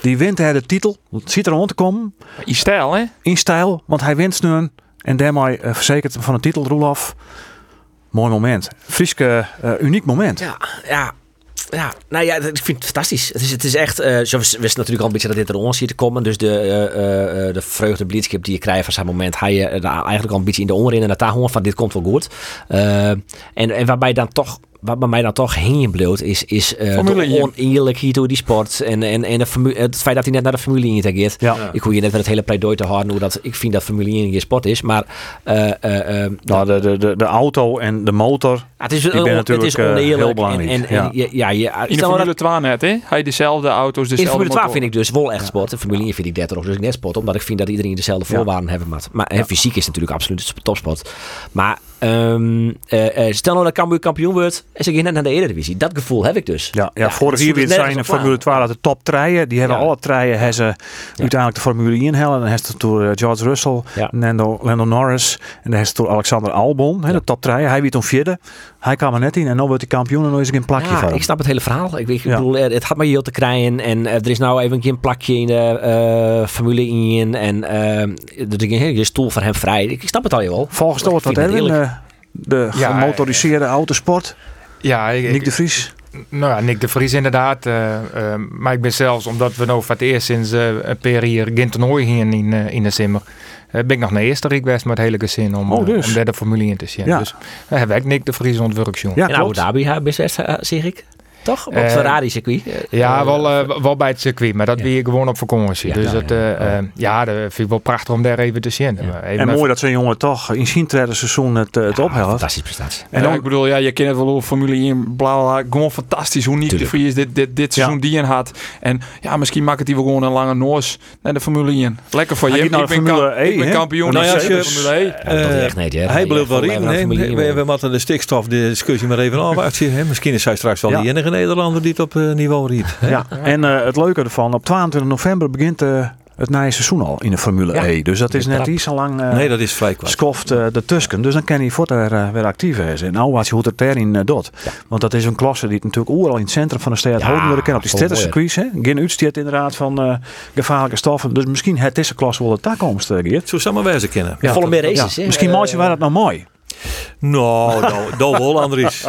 Die wint hij de titel. Het ziet er rond te komen. In stijl, hè? In stijl, want hij wint nu. een- En daarmee uh, verzekerd van de titel, Roelof. Mooi moment. Frieske, uh, uniek moment. Ja, ja. Ja, nou ja, ik vind het fantastisch. Het is, het is echt, uh, wisten natuurlijk al een beetje dat dit er ons hier te komen. Dus de, uh, uh, de vreugde blitzkip die je krijgt van zijn moment, ga je eigenlijk al een beetje in de onderin en daar gewoon van dit komt wel goed. en, en waarbij dan toch wat bij mij dan toch heen bloot is, is uh, de oneerlijkheid door die sport. En, en, en de formule, het feit dat hij net naar de Formule 1 integreert. Ja. Ik hoor je net met het hele pleidooi te houden hoe dat ik vind dat Formule 1 je sport is. Maar uh, uh, nou, de, de, de, de auto en de motor. het is, die het natuurlijk is oneerlijk. heel belangrijk. En, en, ja. en, ja, ja, ja, in de Formule 2 net, hè? Hij dezelfde auto's, dezelfde In de Formule 2 motoren. vind ik dus wel echt sport. De Formule 1 vind ik 30 dus ik net sport. Omdat ik vind dat iedereen dezelfde voorwaarden hebben. Maar, maar ja. fysiek is natuurlijk absoluut topsport. Maar um, uh, stel nou dat Cambuur kampioen wordt en ze gaan net naar de Eredivisie. Dat gevoel heb ik dus. Ja, ja, ja vorig jaar weer zijn in Formule 2 dat de top treien. Die hebben ja. alle treien hebben ze uiteindelijk de Formule 1 hellen. Dan heeft het door uh, George Russell, Lando, Lando Norris en dan heeft het door Alexander Albon, hè, de top treien. Hij werd om vierde. Hij kwam er net in en nu wordt hij kampioen en nu is er geen plakje ja, van. Ik snap het hele verhaal. Ik, ik bedoel, het had maar heel te krijgen en er is nou even een plakje in de uh, Formule 1 en uh, je stoel voor hem vrij. Ik, ik snap het al wel. Volgens de wat Erwin, de Ja, gemotoriseerde autosport. Ja, ik, Nick de Vries. Nou ja, Nick de Vries inderdaad. Uh, uh, maar ik ben zelfs, omdat we nou voor het eerst sinds uh, een per hier geen toernooi gingen in, in de Simmer, ben ik nog naar Eerste geweest met het hele gezin om, oh, dus. om daar de Formule in te zien. Ja. Dus daar heb ik Nick de Vries ontwerkt. Ja, in Abu Dhabi best zeg ik. Toch? Op het Ferrari circuit? Ja, wel, uh, wel bij het circuit, maar dat ja. weer gewoon op vakantie. Ja, dus ja, het, uh, ja. ja, dat vind ik wel prachtig om daar even te zien. En mooi dat zo'n jongen toch in zijn tweede seizoen het, het ophelt. Fantastisch prestatie. En dan, ik bedoel, ja, je kent het wel over Formule 1, bla bla, gewoon fantastisch hoe Nick de Vries dit, dit, dit seizoen die in had. En ja, misschien maakt het hij wel gewoon een lange noos naar de Formule 1. Lekker voor je. Ik ben, Formule e, ik ben kampioen nou, ja, je, Formule echt niet, hij bleef wel in. We, moeten de stikstofdiscussie maar even afwachten. Misschien is hij straks wel de enige Nederlander die het op uh, niveau riet. Ja, en uh, het leuke ervan, op 22 november begint uh, het nieuwe seizoen al in de Formule ja. E. Dus dat is net iets zo lang. Uh, nee, dat is vrij kwart. Skoft uh, de Tusken. Dus dan kan hij voor uh, weer actief is. En nou wat je hoe het erin uh, doet. Ja. Want dat is een klasse die het natuurlijk overal in het centrum van de stad ja, houden kennen. Op die stedtencircuits. Geen uitstiet inderdaad van uh, gevaarlijke stoffen. Dus misschien het is een klasse wel de toekomst, uh, Geert. Zo samen wijzen kennen. Ja, volle meer races. Ja. Misschien maak je waar dat nou mooi. Nou, nou, wel, Andries.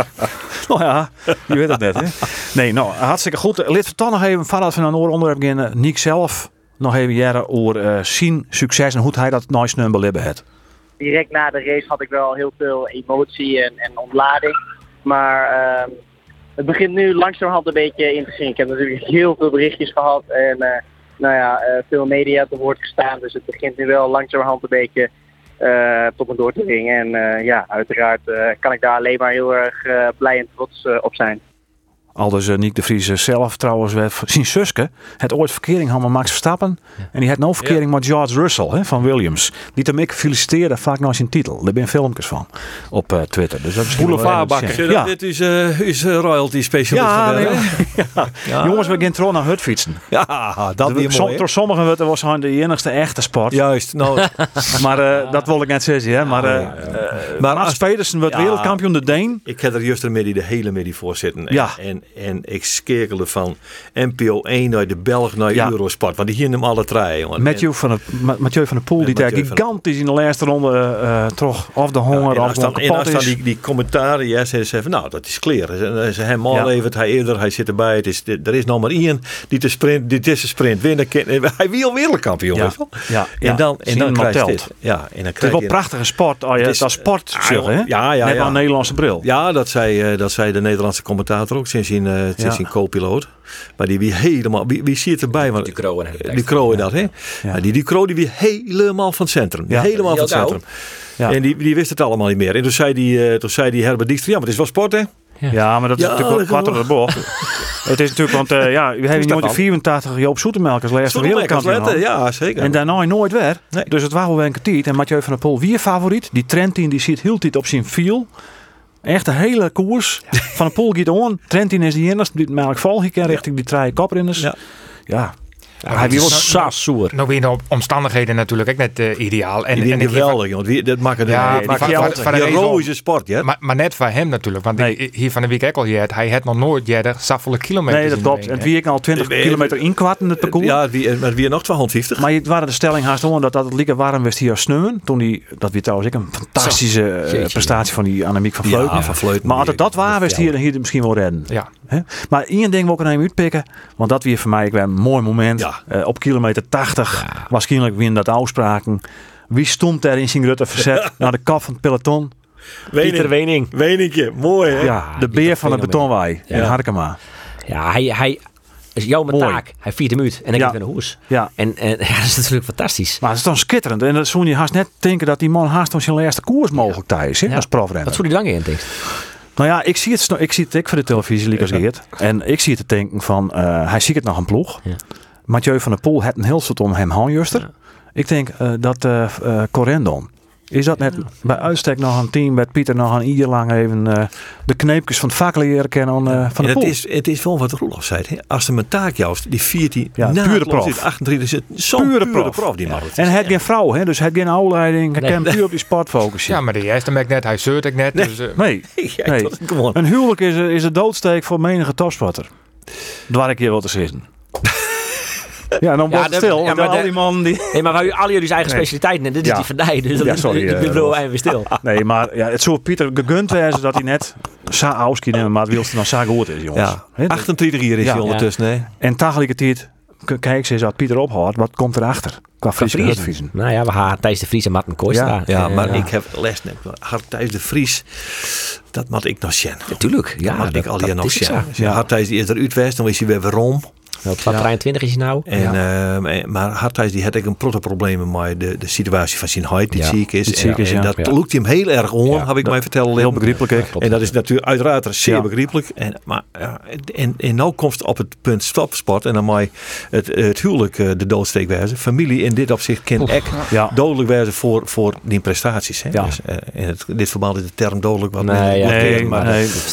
nou ja, je weet het net, hè? Nee, nou, hartstikke goed. Lid van nog even, voordat we naar een onderwerp beginnen, Niek zelf nog even jaren over uh, zien succes en hoe hij dat nice nummer beleven heeft. Direct na de race had ik wel heel veel emotie en, en ontlading. Maar uh, het begint nu langzamerhand een beetje in te zien. Ik heb natuurlijk heel veel berichtjes gehad en uh, nou ja, uh, veel media te woord gestaan. Dus het begint nu wel langzamerhand een beetje uh, tot me door te dringen. En uh, ja, uiteraard uh, kan ik daar alleen maar heel erg blij en trots op zijn. Al dus uh, Nick de Vries zelf trouwens zijn zuske het ooit verkering had met Max Verstappen. En die had nou verkering met George Russell hè, van Williams. Die hem ik feliciteerde vaak naar zijn titel. Daar ben filmpjes van op uh, Twitter. Dus dat is Boulevardbakken. Ja. Dit is, uh, is royalty specialist. Ja, nee, ja. ja. Jongens, we gaan trouw naar hut fietsen. Ja, dat weer mooi. Door sommigen het was de enigste echte sport. Juist. Nou. maar dat wil ik net zeggen. Hè. Maar, maar Max Pedersen wordt wereldkampioen de Deen. Ik heb er juist ermee de hele middag voor zitten. Ja. En, en ik skekelde van NPO 1 naar de Belg naar Eurosport. Want die hier hem alle drie, jongen. Mathieu van de, Mathieu van der Poel, die daar gigantisch in de laatste ronde uh, toch of de honger of dan, en als dan die, die commentaren, ja, ze zeggen nou, dat is clear. Ze, ze hem al even, hij eerder, hij zit erbij. Het is, er is nog maar één die de sprint, die deze sprint winnen. Hij wil wereldkampioen. Ja. Ja. En dan, en dan krijg je dit. Ja, en dan het is wel een prachtige sport. Oh, je, dat sport, ah, hè? Ja, ja, Net ja. een Nederlandse bril. Ja, dat zei, uh, dat zei de Nederlandse commentator ook sinds in, uh, sinds in co-piloot. Maar die wie helemaal, wie, wie ziet erbij? Die Kroon. Die Kroon dat, hè? Ja. Die, die Kroon die wie helemaal van het centrum. Ja. Helemaal van het centrum. Ja. En die, die wist het allemaal niet meer. En toen zei die, uh, toen zei die Herbert Dijkstra, ja, maar het is wel sport, hè? Ja. ja, maar dat is natuurlijk wat de bocht. Het is natuurlijk, want uh, ja, u heeft nooit de 84 Joop Zoetemelk als laatste wereldkampioen. Ja, zeker. En daarna nooit weer. Nee. Dus het was wel een tijd. En Mathieu van der Poel, wie favoriet? Die Trentin, die zit heel tijd op zijn viel. Echt de hele koers. Van de Poel gaat on. Trentin is die enige die melk vol richting die drie koprinners. Ja. ja, ja, hij wil saassoer. Nog weer de omstandigheden natuurlijk ook net uh, ideaal. En, en geweldig, joh. Dat maakt het ja, een heroïsche sport, ja. Maar, maar, net voor hem natuurlijk. Want nee. hier van de week ook al je hij had nog nooit jeder saffele kilometer. Nee, dat klopt. En wie ik al 20 kilometer inkwart in het parcours. Ja, wie, maar wie nog 250. Maar het waren de stelling haast om dat dat het lekker warm was hier sneeuwen. Toen die, dat weer trouwens ik een fantastische uh, prestatie van die Annemiek van Vleuten. Ja, van Vleuten. Maar als het dat waar was, hier, hier misschien wel redden. Ja. Maar één ding wil ik er even uitpikken. Want dat weer voor mij weer een mooi moment. Ja. Uh, op kilometer 80 ja. waarschijnlijk weer dat afspraken. Wie stond er in zijn Rutte verzet naar de kap van het peloton? Wening. Pieter Wening. Weningje, mooi hè? Ja, de beer van het betonwaai in Harkema. Ja, hij, hij, is jouw mijn taak. Hij viert hem uit en ik ja. een hoes. Ja. En, en ja, dat is natuurlijk fantastisch. Maar het is dan skitterend. En dat zou je haast net denken dat die man haast van zijn eerste koers mogelijk thuis is, ja. als profrenner. Wat voel je lang in, denk nou ja, ik zie het, ik zie het ik voor de televisie, Lucas Geert. En ik zie het te denken van, uh, hij ziet het nog een ploeg. Ja. Mathieu van der Poel heeft een heel soort om hem handjuster. Ik denk uh, dat uh, uh, Corendon. Is dat net bij uitstek nog een team met Pieter nog een ieder lang even de kneepjes van het vak leren kennen uh, van de het is, het is wel wat Roelof zei. Hè? Als de mijn taak die 14, ja, na pure prof. 28 zit zo'n pure, pure prof. prof die man. En hij geen vrouw, hè? dus hij geen opleiding. Hij kan puur op die sport focussen. Ja, maar die heeft hem net, hij zeurt ik net. Nee, dus, nee. nee. Een huwelijk is, is een doodsteek voor menige topsporter. Waar ik je wil te zeggen. Ja, dan wordt ja, stil. Ja, maar al die man die... Nee, maar wij al jullie eigen specialiteiten. En dit is die van die. Dus ja, sorry, ik bedoel, even stil. Nee, maar ja, het zou Pieter gegund zijn dat hij net Saauski nemen, maar het wilste dan zo goed is, jongens. Ja. 28 hier is hij ondertussen, nee. En tegelijkertijd kijk eens wat Pieter ophoudt, wat komt erachter? Qua Fries Nou ja, we gaan Thijs de Vries en Martin Kooistra. Ja, ja, maar ik heb les net. Hart Thijs de Vries, dat moet ik nog zien. Natuurlijk, ja. Dat moet ik al hier nog zien. Ja, Hart Thijs die is er uit dan is hij weer waarom. Op 23 is hij nou. En, ja. uh, maar Harthuis die had ik een probleem met de, de situatie van zijn huid die ziek is. en, en dat lukt hem heel erg om, heb ik mij vertellen. Heel begrijpelijk. En dat is natuurlijk uiteraard zeer begrijpelijk. En, maar en, en nou komt op het punt stopsport en dan mij het, het huwelijk uh, de doodsteek wijzen. Familie in dit opzicht kan echt dodelijk wijzen voor, voor die prestaties. Hè. Dus, uh, in het, dit verband is de term dodelijk wat nee, nee, maar,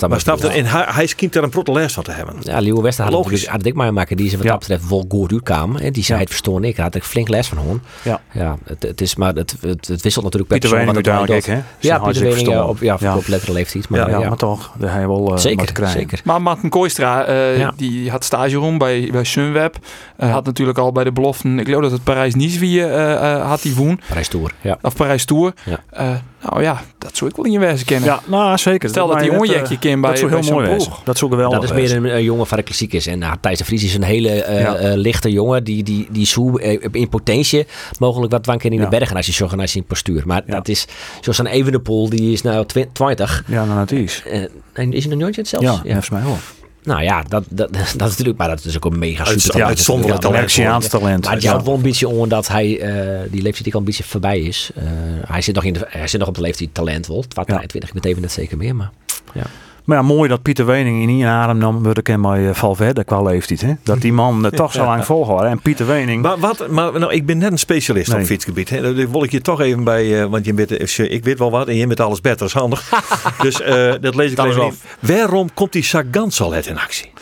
maar, snap en hij, hij schijnt er een protest van te hebben. Ja, Liewe Wester had, had ik maar maken die ze wat dat betreft wel goed uitkwamen. Die zei het verstoor ik. had ik flink les van hoor. Ja. ja het, het is maar het, het, het wisselt natuurlijk per persoon. Wat het hè? Ja, Pieter op, ja, ja. op lettere leeftijd. Maar, ja, ja, maar toch. De hij wel uh, zeker, krijgen. zeker. Maar Martin Kooistra, uh, die had stage rond bij, bij Sunweb. Uh, had natuurlijk al bij de beloften, ik geloof dat het Parijs-Nice wie had die woon. Parijs Tour, ja. Of Parijs Tour. Ja. Nou ja, dat zou ik wel in je wijze kennen. Ja, nou zeker. Stel dat, die onjekje ken bij, dat heel mooi boog. Dat zou geweldig Dat is meer een, een jongen van de klassiekers. En nou, Thijs de Vries is een hele uh, ja. uh, lichte jongen die, die, die zo uh, in potentie mogelijk wat wanken in de bergen als je zo als in postuur. Maar dat is zoals een Evenepoel, die is nou 20. Ja, nou dat is. en is hij nog nooit zelfs? Ja, ja. volgens mij wel. Nou ja, dat, dat, dat is natuurlijk, maar dat is ook een mega super ja, uitzonderlijk talent. talent. Maar het jouw wel een beetje om dat hij uh, die leeftijd al een beetje voorbij is. Uh, hij, zit nog in de, hij zit nog op de leeftijd talent wel. 22 ja. even net zeker meer, maar ja. Maar ja, mooi dat Pieter Wening in één adem nam, wordt ik bij uh, Valverde qua leeftijd. Hè? Dat die man uh, toch zo lang volhouden. En Pieter Wening... Maar, wat, maar nou, ik ben net een specialist nee. op fietsgebied. Hè? Dat wil ik je toch even bij... Uh, want je bent, ik weet wel wat en je bent alles beter, dat is handig. dus dat lees ik even niet. Waarom komt die Sagan al in actie?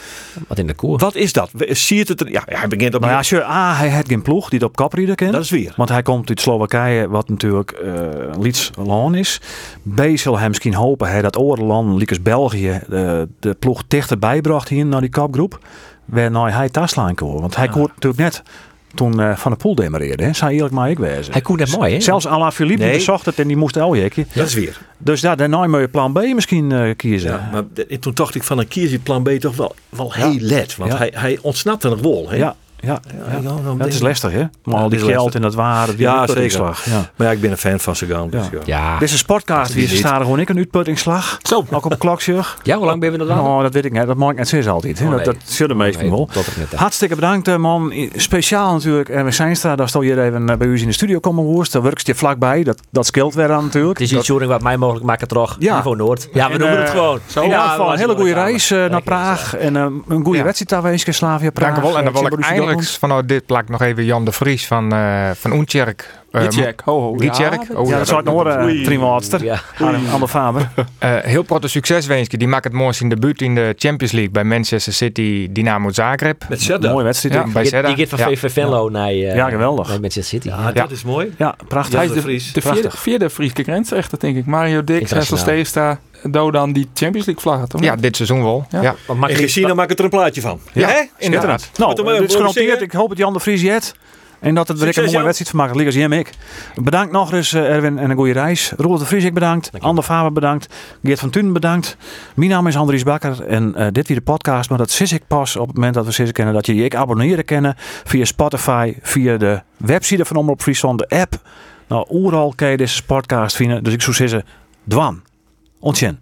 Wat in de koer. Wat is dat? Zie je het er? Ja, hij begint op. Maar als je A, hij heeft geen ploeg die het op kaprieden kent. Dat is weer. Want hij komt uit Slowakije, wat natuurlijk uh, land is. B zal hij misschien hopen hij dat Oorland, Liekers België, de, de ploeg dichterbij bracht hier naar die kapgroep. Waar nou hij Taslaan kon. Want hij ja. kon natuurlijk net toen uh, Van de Poel demareerde. Hè. Zou eerlijk maar ik wezen. Hij kon net mooi, hè? Zelfs Alain Philippe nee. bezocht het en die moest Eljekie. Dat is weer. Dus daar, daarna moet je plan B misschien uh, kiezen. Ja, maar toen dacht ik van een kies je plan B toch wel, wel heel ja. let. Want ja. hij, hij ontsnapte nog wel. Hè? Ja, ja, ja, ja. dat is lastig, hè? Maar al die geld en dat waren. Ja, zeker. Ja. Maar ja, ik ben een fan van Sagan. Dus ja. ja. Dit is een sportcast. Wie staat gewoon ik een uitputtingsslag. Zo. Ook op een klokje. Ja, hoe lang ben je er dan? Nou, dat weet ik niet. Dat maakt net zin altijd. Oh, nee. Dat, dat zullen wel. Hartstikke bedankt, man. Speciaal natuurlijk. En we zijn daar. Daar stel je even bij u in de studio komen woest. Daar werkst je vlakbij. Dat, dat scheelt weer aan natuurlijk. Het is iets dat... wat mij mogelijk maken toch. Ja. Niveau Noord. Ja, we doen het gewoon. Zo. Ja, een hele goede reis naar Praag. En een goede wedstrijd daar wezen. Slavia Praag. Dank wel. En dan wil ik vanuit dit plak nog even Jan de Vries van, uh, van Oentjerk. Uh, Gitjerk, ho ho. Gitjerk. Ja, oh, ja, dat zou ik nog horen, Trimaatster. Ja. Ander Faber. uh, heel grote succeswenske. Die maakt het mooiste in debuut in de Champions League bij Manchester City Dynamo Zagreb. Met Zedda. Mooie wedstrijd. Ja, bij Zedda. Die gaat van VV Venlo naar, uh, ja, geweldig. naar Manchester City. Ja, dat is mooi. Ja, prachtig. Hij is de, Vries. de vierde, vierde Friese grensrechter, denk ik. Mario Dix, Hessel Steesta, Dodan die Champions League vlaggen, toch? Ja, dit seizoen wel. Ja. ja. En Gesina maakt er een plaatje van. Ja, ja inderdaad. Nou, dit is genoteerd. Ik hoop dat Jan de Vries jet. En dat het weer een mooie wedstrijd van maakt. Ligas Jem ik. Bedankt nog eens uh, Erwin en een goede reis. Roel de Vries ik bedankt. Ander Faber bedankt. Geert van Tunen bedankt. Mijn naam is Andries Bakker en uh, dit weer de podcast. Maar dat zie ik pas op het moment dat we Sissik kennen. Dat je je abonneren kennen via Spotify, via de website van Omroep Friesland, de app. Nou, overal kan je deze podcast vinden. Dus ik zou zeggen, dwan. on tienne.